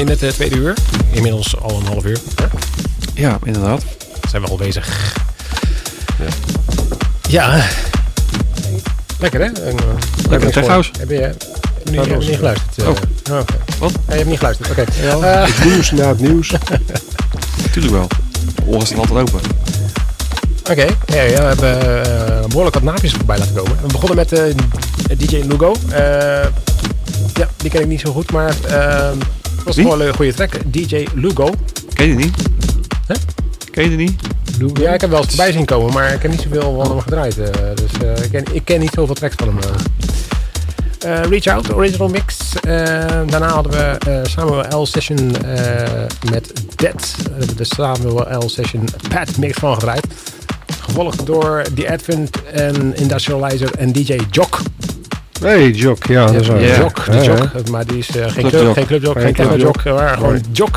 In het eh, tweede uur. Inmiddels al een half uur. Ja, inderdaad. Zijn we al bezig. Ja. Lekker hè? En, uh, Lekker tech house. Heb je, heb je, niet- heb je niet geluisterd? eh? Oh. oké. Wat? Ja, je hebt niet geluisterd. Oké. Ja, Eh, het nieuws na het nieuws. Tuurlijk wel. Oren staan altijd open. Oké, ja, ja, we hebben eh, behoorlijk wat naapjes voorbij laten komen. We begonnen met eh, DJ Lugo. Eh, ja, die ken ik niet zo goed, maar het was gewoon een goede track. DJ Lugo. Ken je die niet? Hè? Ken je die niet? Ja, ik heb wel eens voorbij zien komen, maar ik heb niet zoveel van hem gedraaid. eh, dus eh, ik, ken, ik ken niet zoveel tracks van hem. eh. Reach Out, original mix. Daarna hadden we Samuel L. Session met Dead. Daar hebben we de Samuel L. Session pad mix van gedraaid. Gevolgd door The Advent en Industrializer en DJ Jock. Hey, Jock, ja, dat is Ja. Ja. Jock, de ja. Jock. Maar die is eh, geen, Club club, Jock. geen clubjock, geen Geen clubjock, clubjock. maar gewoon Nee. Jock.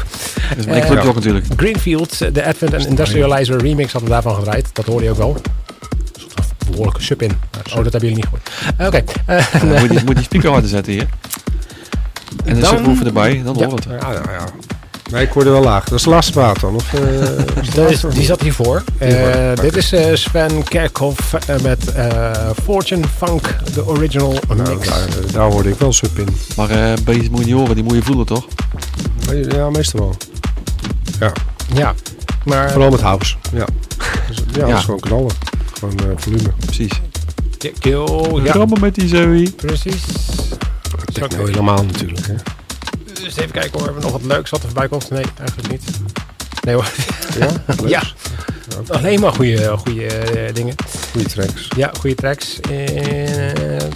Dat is Eh, mijn clubjock ja. natuurlijk. Greenfield, de Advent en Industrializer remix hadden we daarvan gedraaid. Dat hoorde je ook wel. Een behoorlijke sub in. Oh, dat hebben jullie niet gehoord. Eh, Oké. eh, Ja, dan moet, je, je speaker harder zetten hier. En de Dan- subwoofer erbij, dan Ja. hoort het. Ja, ja, ja. Nee, ik hoorde wel laag. Dat is de laatste plaat dan. Of, eh, is dat is- die zat hiervoor. Eh, dit is eh, Sven Kerkhoff met eh, Fortune Funk, de original Nou, mix. daar, daar hoorde ik wel sub in. Maar eh beest moet je niet horen, die moet je voelen toch? Ja, meestal wel. Ja, Ja, maar vooral met house. Ja, dus, ja, dat Ja. is gewoon knallen. Gewoon eh, volume. Precies. Kill, ja, Rammen met die Zoe. precies. Techno Oké. helemaal natuurlijk. Hè. Dus even kijken hoor, hebben we nog wat leuks wat er voorbij komt? Nee, eigenlijk niet. Nee hoor. Ja. Ja, alleen maar goede, goede eh, dingen. Goeie tracks. Ja, goede tracks. Eh,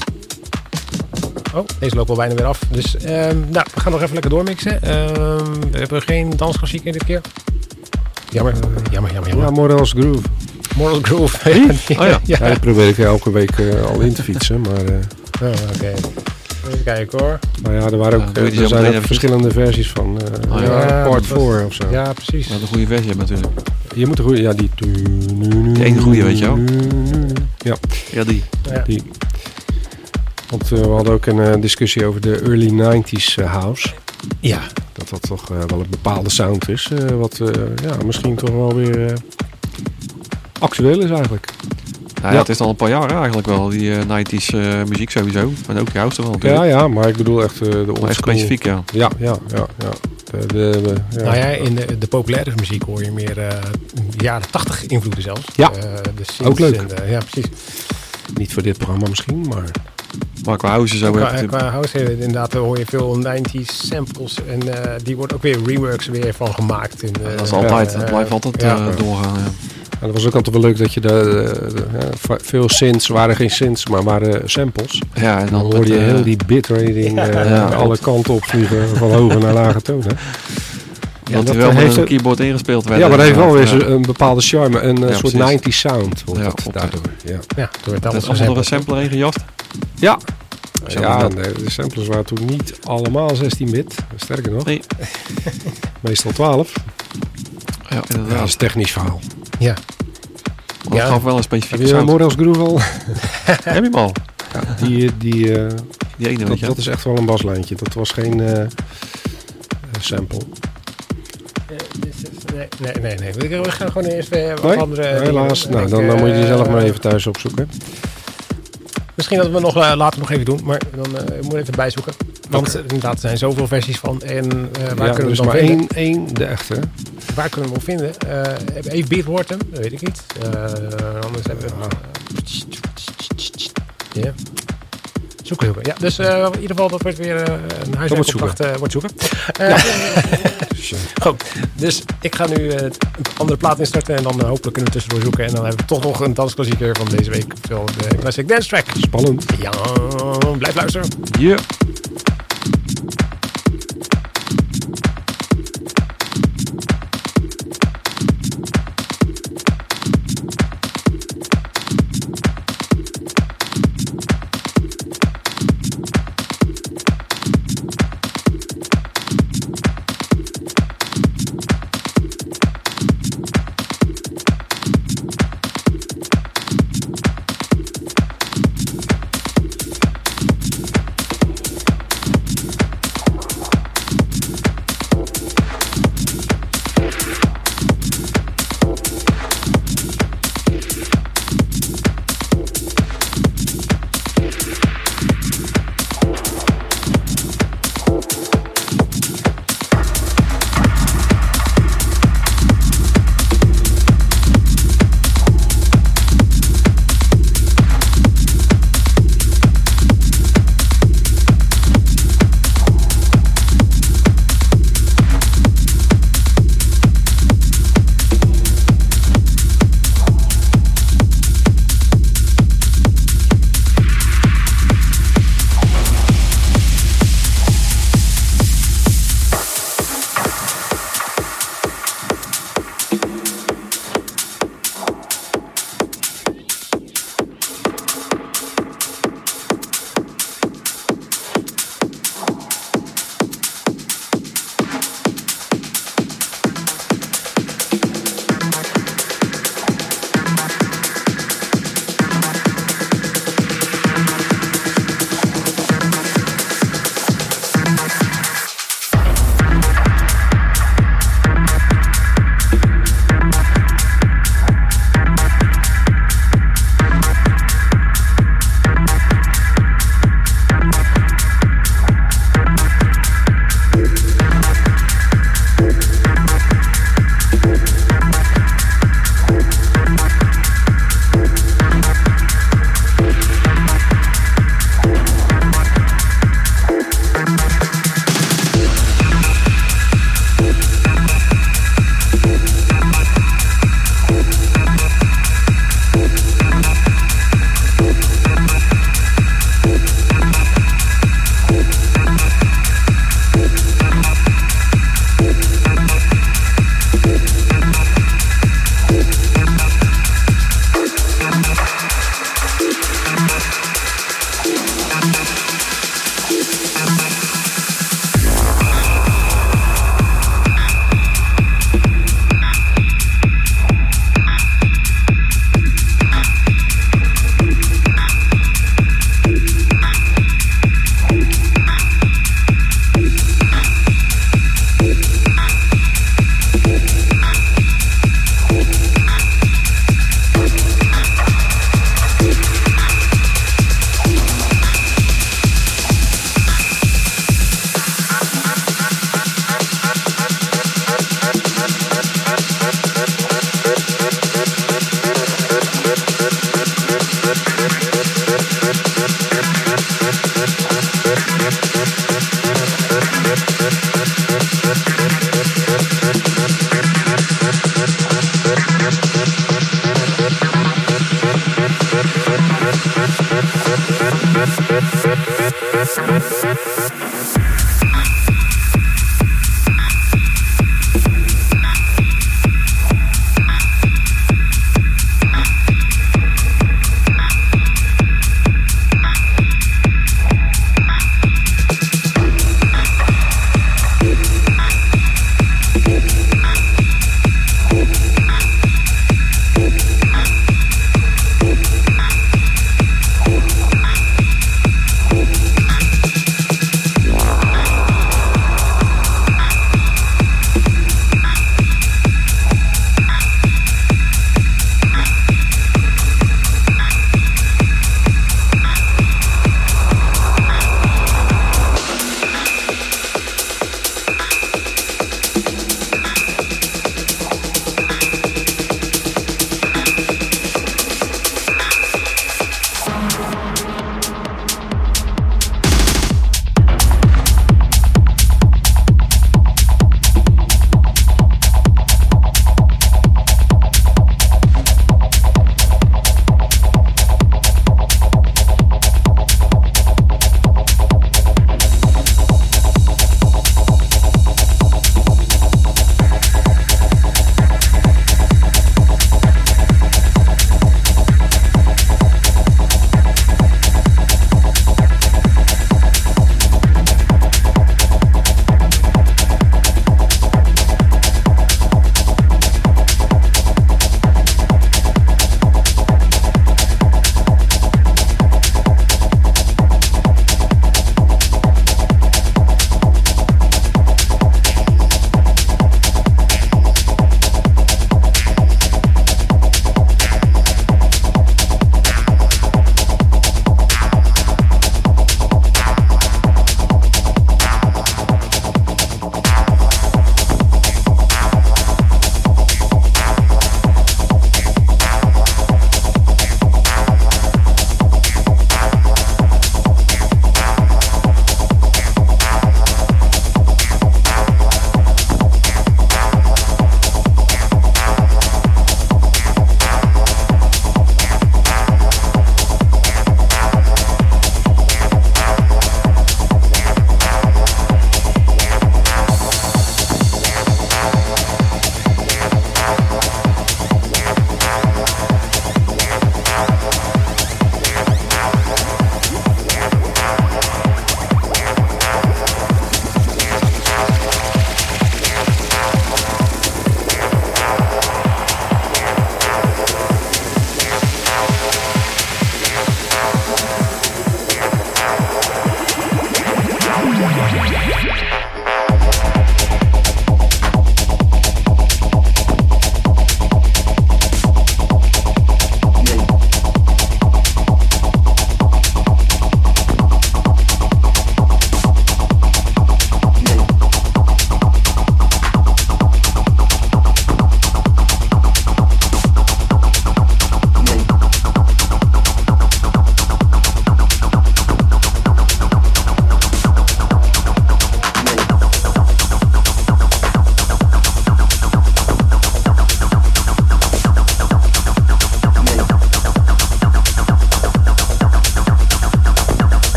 oh, deze loopt al bijna weer af. Dus ehm, nou, we gaan nog even lekker doormixen. Ehm, we hebben geen dansklassiek in dit keer. Jammer, jammer, jammer, Ja, jammer. Morels Groove. Moral Groove. Oh ja. Ja, probeer ik elke week eh, al in te fietsen. Maar, eh, Oh, Oké. Even kijken hoor. maar ja, er, waren ook, die er zijn ook verschillende versies van. eh Oh, ja, ja. part dat was- 4 of zo. Ja, precies. Wat een goede versie hebben natuurlijk. Je moet een goede, ja, die. Die ene goeie, weet je wel. Ja, Ja, die. Ja. die. Want eh, we hadden ook een eh, discussie over de early 90s eh, house. Ja. Dat dat toch eh, wel een bepaalde sound is. eh, wat eh, ja, misschien toch wel weer eh, actueel is eigenlijk. Nou, ja, het is al een paar jaar eigenlijk wel, die eh 90s eh, muziek sowieso. En ook juist wel natuurlijk. Ja, ja, maar ik bedoel echt eh, de Maar echt specifiek, ja. Ja, ja, ja. ja. De, de, de- ja. Nou ja, in de, de populaire muziek hoor je meer eh, jaren 80 invloeden zelfs. Ja. Eh, de synths Ook leuk. en, eh, ja, precies. Niet voor dit programma misschien, maar Maar qua house zo Qua, qua house eh, inderdaad hoor je veel 90s samples en eh, die wordt ook weer reworks weer van gemaakt. In, eh, Dat is altijd, eh, dat blijft altijd ja. eh, doorgaan. Ja. Ja, dat was ook altijd wel leuk dat je de, de- de- ja, va- veel synths waren geen synths, maar waren samples. Ja, en Dan dan hoorde je eh, heel die bitrating eh, Ja. alle kanten op vliegen, van hoge naar lage tonen. dat dat er wel met heeft een keyboard ingespeeld werd. Ja, maar dat heeft wel weer Ja. een bepaalde charme, een eh, Ja, soort precies. 90s sound wordt Ja, dat daardoor. Ja, Ja, door het Dat alles is allemaal door een sampler heen gejast. ja. Ja de, samplers waren toen niet allemaal 16-bit, sterker nog, Nee. meestal 12. Ja, Ja, dat inderdaad. is een technisch verhaal. Ja, Maar dat Ja. gaf wel een Heb specifieke je sound. Morels Groove al? Heb je hem al? Die, die, eh, Die ene, dat, je. dat is echt wel een baslijntje. Dat was geen eh, eh, sample. Eh, dit is- nee, nee, nee, nee. We gaan gewoon eerst weer wat Nee, andere dingen helaas. Nou, dan, dan moet je die eh, zelf maar even thuis opzoeken. Misschien dat we nog eh, later nog even doen, maar dan eh moet ik even bijzoeken. Want eh, inderdaad, er zijn zoveel versies van. En eh, waar ja, kunnen er we dan maar vinden? één, één, de echte. Waar kunnen we hem vinden? Heeft hem? Dat weet ik niet. Anders hebben we... Ja. Zoeken, zoeken. Ja, dus in ieder geval, dat wordt weer een huiswerkopdracht. eh wordt zoeken. Eh, Goed, dus ik ga nu eh, een andere plaat instarten en dan eh, hopelijk kunnen we tussendoor zoeken. En dan hebben we toch nog een dansklassieker van deze week. Zo, de Classic Dance Track. Spannend. Ja, blijf luisteren.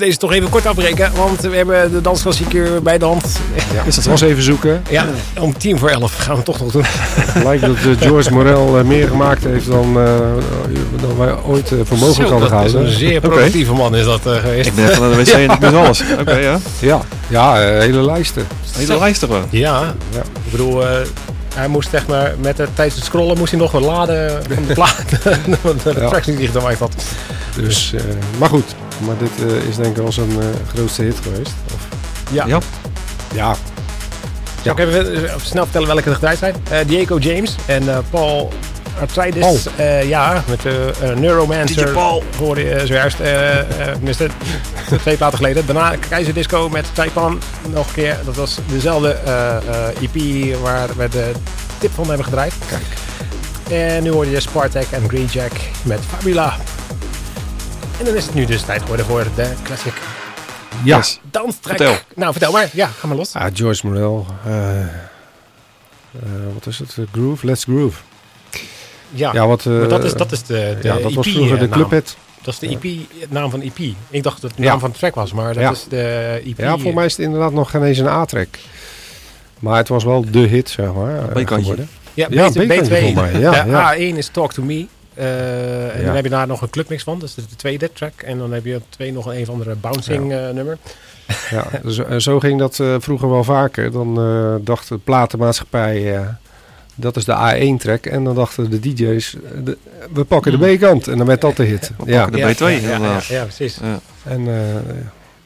Ja. deze toch even kort afbreken. Want we hebben de dansklassieker bij de hand. Ja, het was even zoeken. Ja, om tien voor elf gaan we het toch nog doen. Het lijkt dat eh, George Morel eh, meer gemaakt heeft dan, eh, dan wij ooit voor mogelijk Zo, hadden dat is gehouden. een zeer productieve man is dat geweest. Ik ben naar de wc en ik mis alles. Oké, ja. Ja, ja hele lijsten. Hele lijst toch wel. Ja, Ja. ik bedoel, eh, hij moest zeg maar, met het, tijdens het scrollen moest hij nog wat laden van de plaat. Want de Ja. tracks die hij gemaakt had. Dus, eh, maar goed, maar dit eh, is denk ik wel zijn eh, grootste hit geweest. Of, Ja. Ja. ja, Zal ik even eh, snel vertellen welke er gedraaid zijn? Diego James en eh, Paul Arthritis. Paul. Eh, ja, met de eh, Neuromancer. DJ Paul. Hoorde je zojuist. eh eh, tenminste, twee platen geleden. Daarna Keizer Disco met Taipan. Nog een keer. Dat was dezelfde eh, eh, EP waar we de tip van hebben gedraaid. kijk. En nu hoorde je Spartak en Green Jack met Fabula. En dan is het nu dus tijd geworden voor de classic Ja, Yes. danstrack. Vertel. Nou, vertel maar. Ja, ga maar los. Ah, George Morel. eh, eh, wat is het? Eh, groove? Let's Groove. Ja, Ja, wat, eh, maar dat is, dat is de, de ja, dat was EP vroeger de clubhit. Dat is de EP, het naam van de EP. Ik dacht dat het de Ja. naam van de track was, maar dat Ja. is de EP. Ja, voor mij is het inderdaad nog geen eens een A-track. Maar het was wel de hit, zeg maar. eh, B-kantje. geworden. Ja, Ja, B2. B-kantje voor mij, ja, de ja. A1 is Talk To Me. Eh, en Ja. dan heb je daar nog een clubmix van. Dat is de tweede track. En dan heb je op twee nog een, een of andere bouncing eh, nummer. Ja, zo, en zo ging dat eh, vroeger wel vaker. Dan eh, dacht de platenmaatschappij, eh, dat is de A1-track. En dan dachten de DJ's, eh, de- we pakken de B-kant. En dan werd dat de hit. We Ja, pakken de B2 ja, ja, inderdaad. ja, ja, precies. Ja. en eh,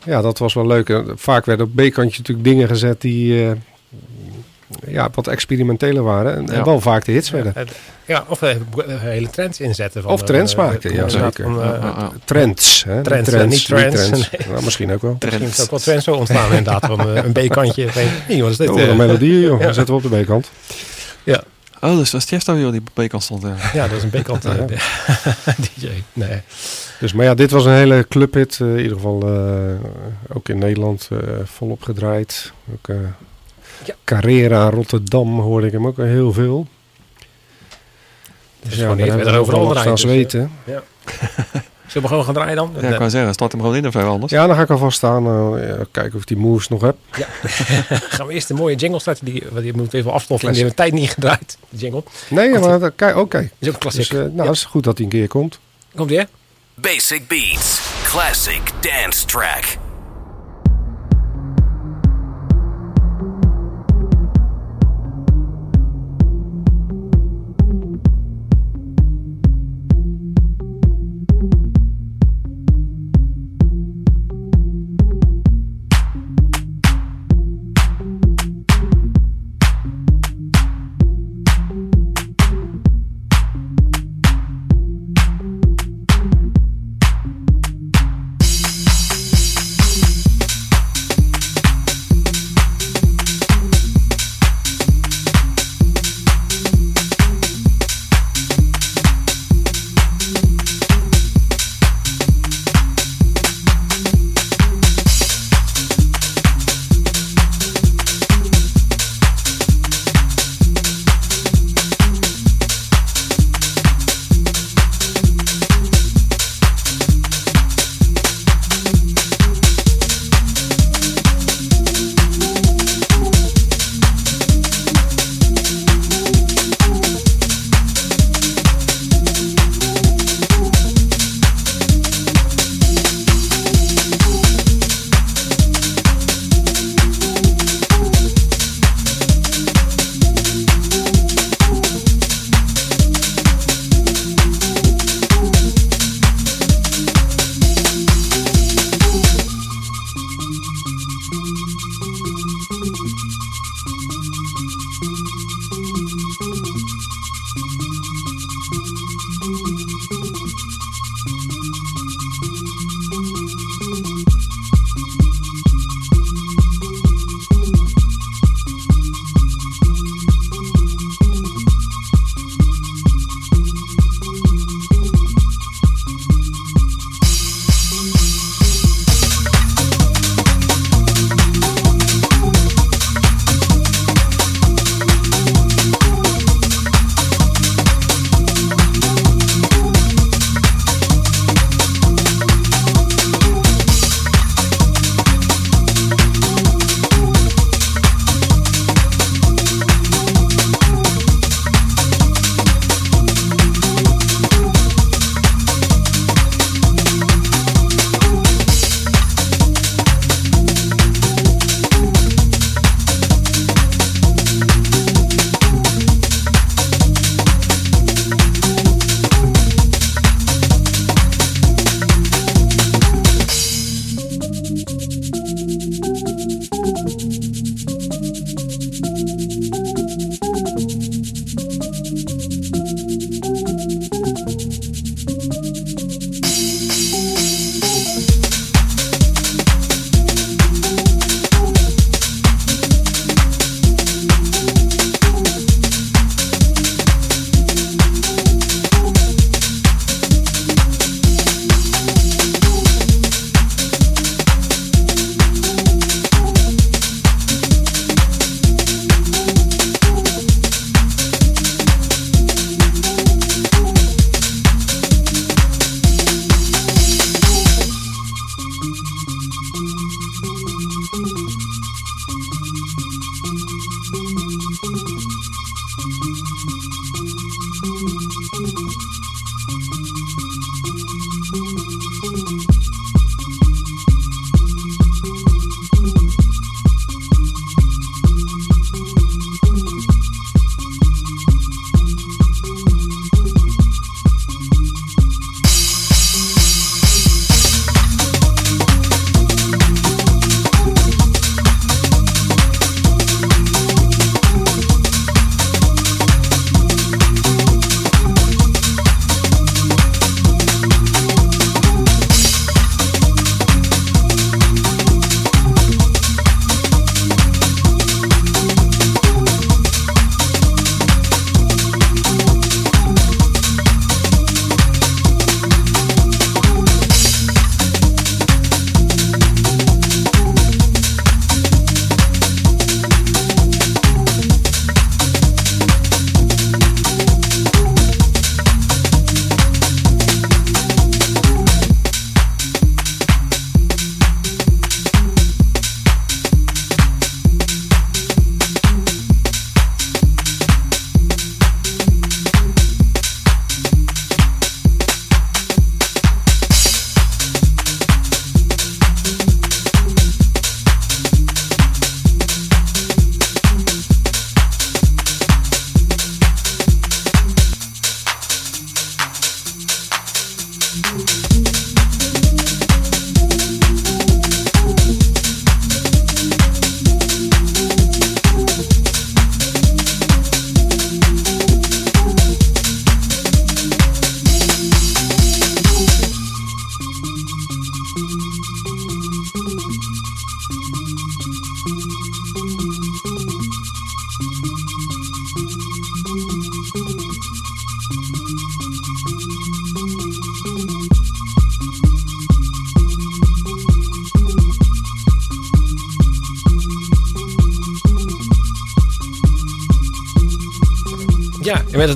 ja, dat was wel leuk. Vaak werden op B-kantje natuurlijk dingen gezet die eh, ja, wat experimenteler waren. En, en Ja. wel vaak de hits werden. Ja, het- ja, of eh, eh, hele trends inzetten. Van, Of trends maken, ja, zeker. eh, Ja, ja, ja. Trends. Hè? Trends, Niet niet trends, Nou, misschien ook wel. Misschien is ook wel trends zo ontstaan inderdaad. Van een B-kantje. Ik weet niet, wat is dit? Oh, eh? een melodie, joh. Ja. Dan zetten we op de B-kant. Oh, dus dat is Tiesto joh, die op de B-kant stond. Ja. Ja, dat is een B-kant Ja. DJ. Nee. Dus, maar ja, dit was een hele clubhit. in ieder geval eh, ook in Nederland eh, volop gedraaid. Ook, eh, Ja. Carrera, Rotterdam hoorde ik hem ook heel veel. Dus gewoon even hebben we er overal nog draaien, staan dus, zweten. Zullen we gewoon gaan draaien dan? Ja, ik kan zeggen, start hem gewoon in of even anders. Ja, dan ga ik alvast staan. eh, ja, kijken of ik die moves nog heb. gaan we eerst een mooie jingle starten. Die, want die moet even afstoffen. Die hebben we tijd niet gedraaid. De jingle. Nee, maar dat- kijk, oké. is ook een klassiek. Dus, eh, nou, is goed dat hij een keer komt. Komt hè? Basic Beats. Classic dance track.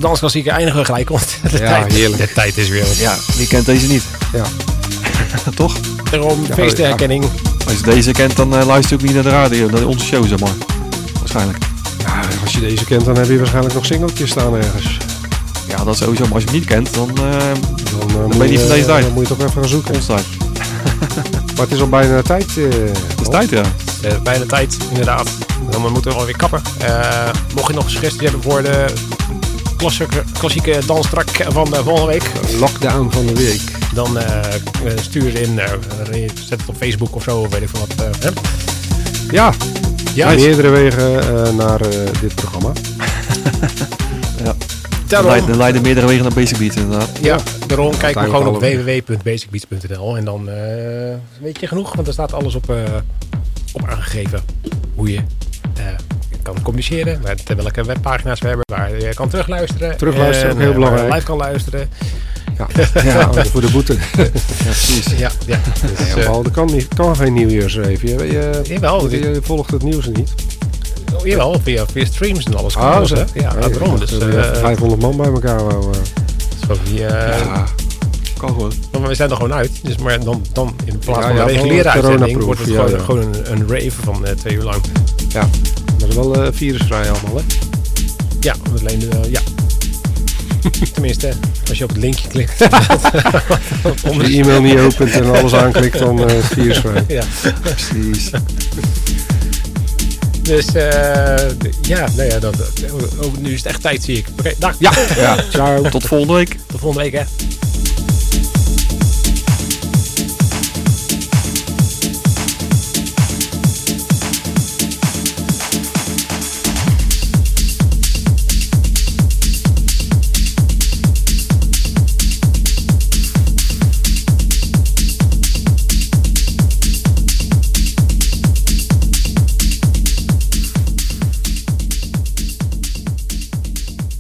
Dansklassieker eindigen we gelijk, want de, Ja, tijd, heerlijk. de tijd is weer. Ja, wie kent deze niet? Ja. Toch? Daarom feestherkenning. Als je deze kent, dan eh, luister je ook niet naar de radio, naar onze show, zeg maar. Waarschijnlijk. Ja, als je deze kent, dan heb je waarschijnlijk nog singeltjes staan ergens. Ja, dat sowieso. Maar als je hem niet kent, dan eh Dan, eh, moet ben je niet van deze tijd. Dan moet je toch even gaan zoeken. ons tijd. Maar het is al bijna tijd. eh, Het is tijd, ja. Eh, bijna tijd, inderdaad. Dan moeten we alweer kappen. Eh, mocht je nog suggesties hebben voor de klassieke, klassieke danstrak van de volgende week, Lockdown van de week. dan eh, stuur ze in. eh, zet het op Facebook of zo, of weet ik veel wat. eh, hè? Ja, Ja, meerdere wegen eh, naar eh, dit programma. Daarom, leiden, leiden meerdere wegen naar Basic Beats, inderdaad. ja, daarom kijk maar gewoon op www.basicbeats.nl en dan eh, weet je genoeg, want er staat alles op, eh, op aangegeven hoe je eh, kan communiceren, met welke webpagina's we hebben, waar je kan terugluisteren. Terugluisteren, en, ook heel eh, belangrijk. live kan luisteren. Ja, ja voor de boete. Ja, precies. Ja, ja. Dus, Ja, eh, Paul, kan, niet, kan geen nieuwjaarsreven. Je, je, jawel, je, je volgt het nieuws niet. oh, jawel, via, via streams en alles. kan Ah, zo. Ja, Nee, daarom. Dus, dacht, eh, eh, 500 man bij elkaar wou. eh. zo eh, Ja, kan gewoon. Maar we zijn er gewoon uit. Dus maar dan, dan in plaats Ja, van ja, een reguliere uitzending wordt het ja, gewoon, ja. gewoon een, een rave van eh, twee uur lang. Is wel eh, virusvrij allemaal, hè? Ja, alleen eh, ja. Tenminste, als je op het linkje klikt. Als je de e-mail niet opent en alles aanklikt, dan eh, is het virusvrij. ja. Precies. Dus eh, ja, nou ja, dat, oh, nu is het echt tijd zie ik. Oké, dag. Ja, ja. Ciao. Tot volgende week. Tot volgende week hè.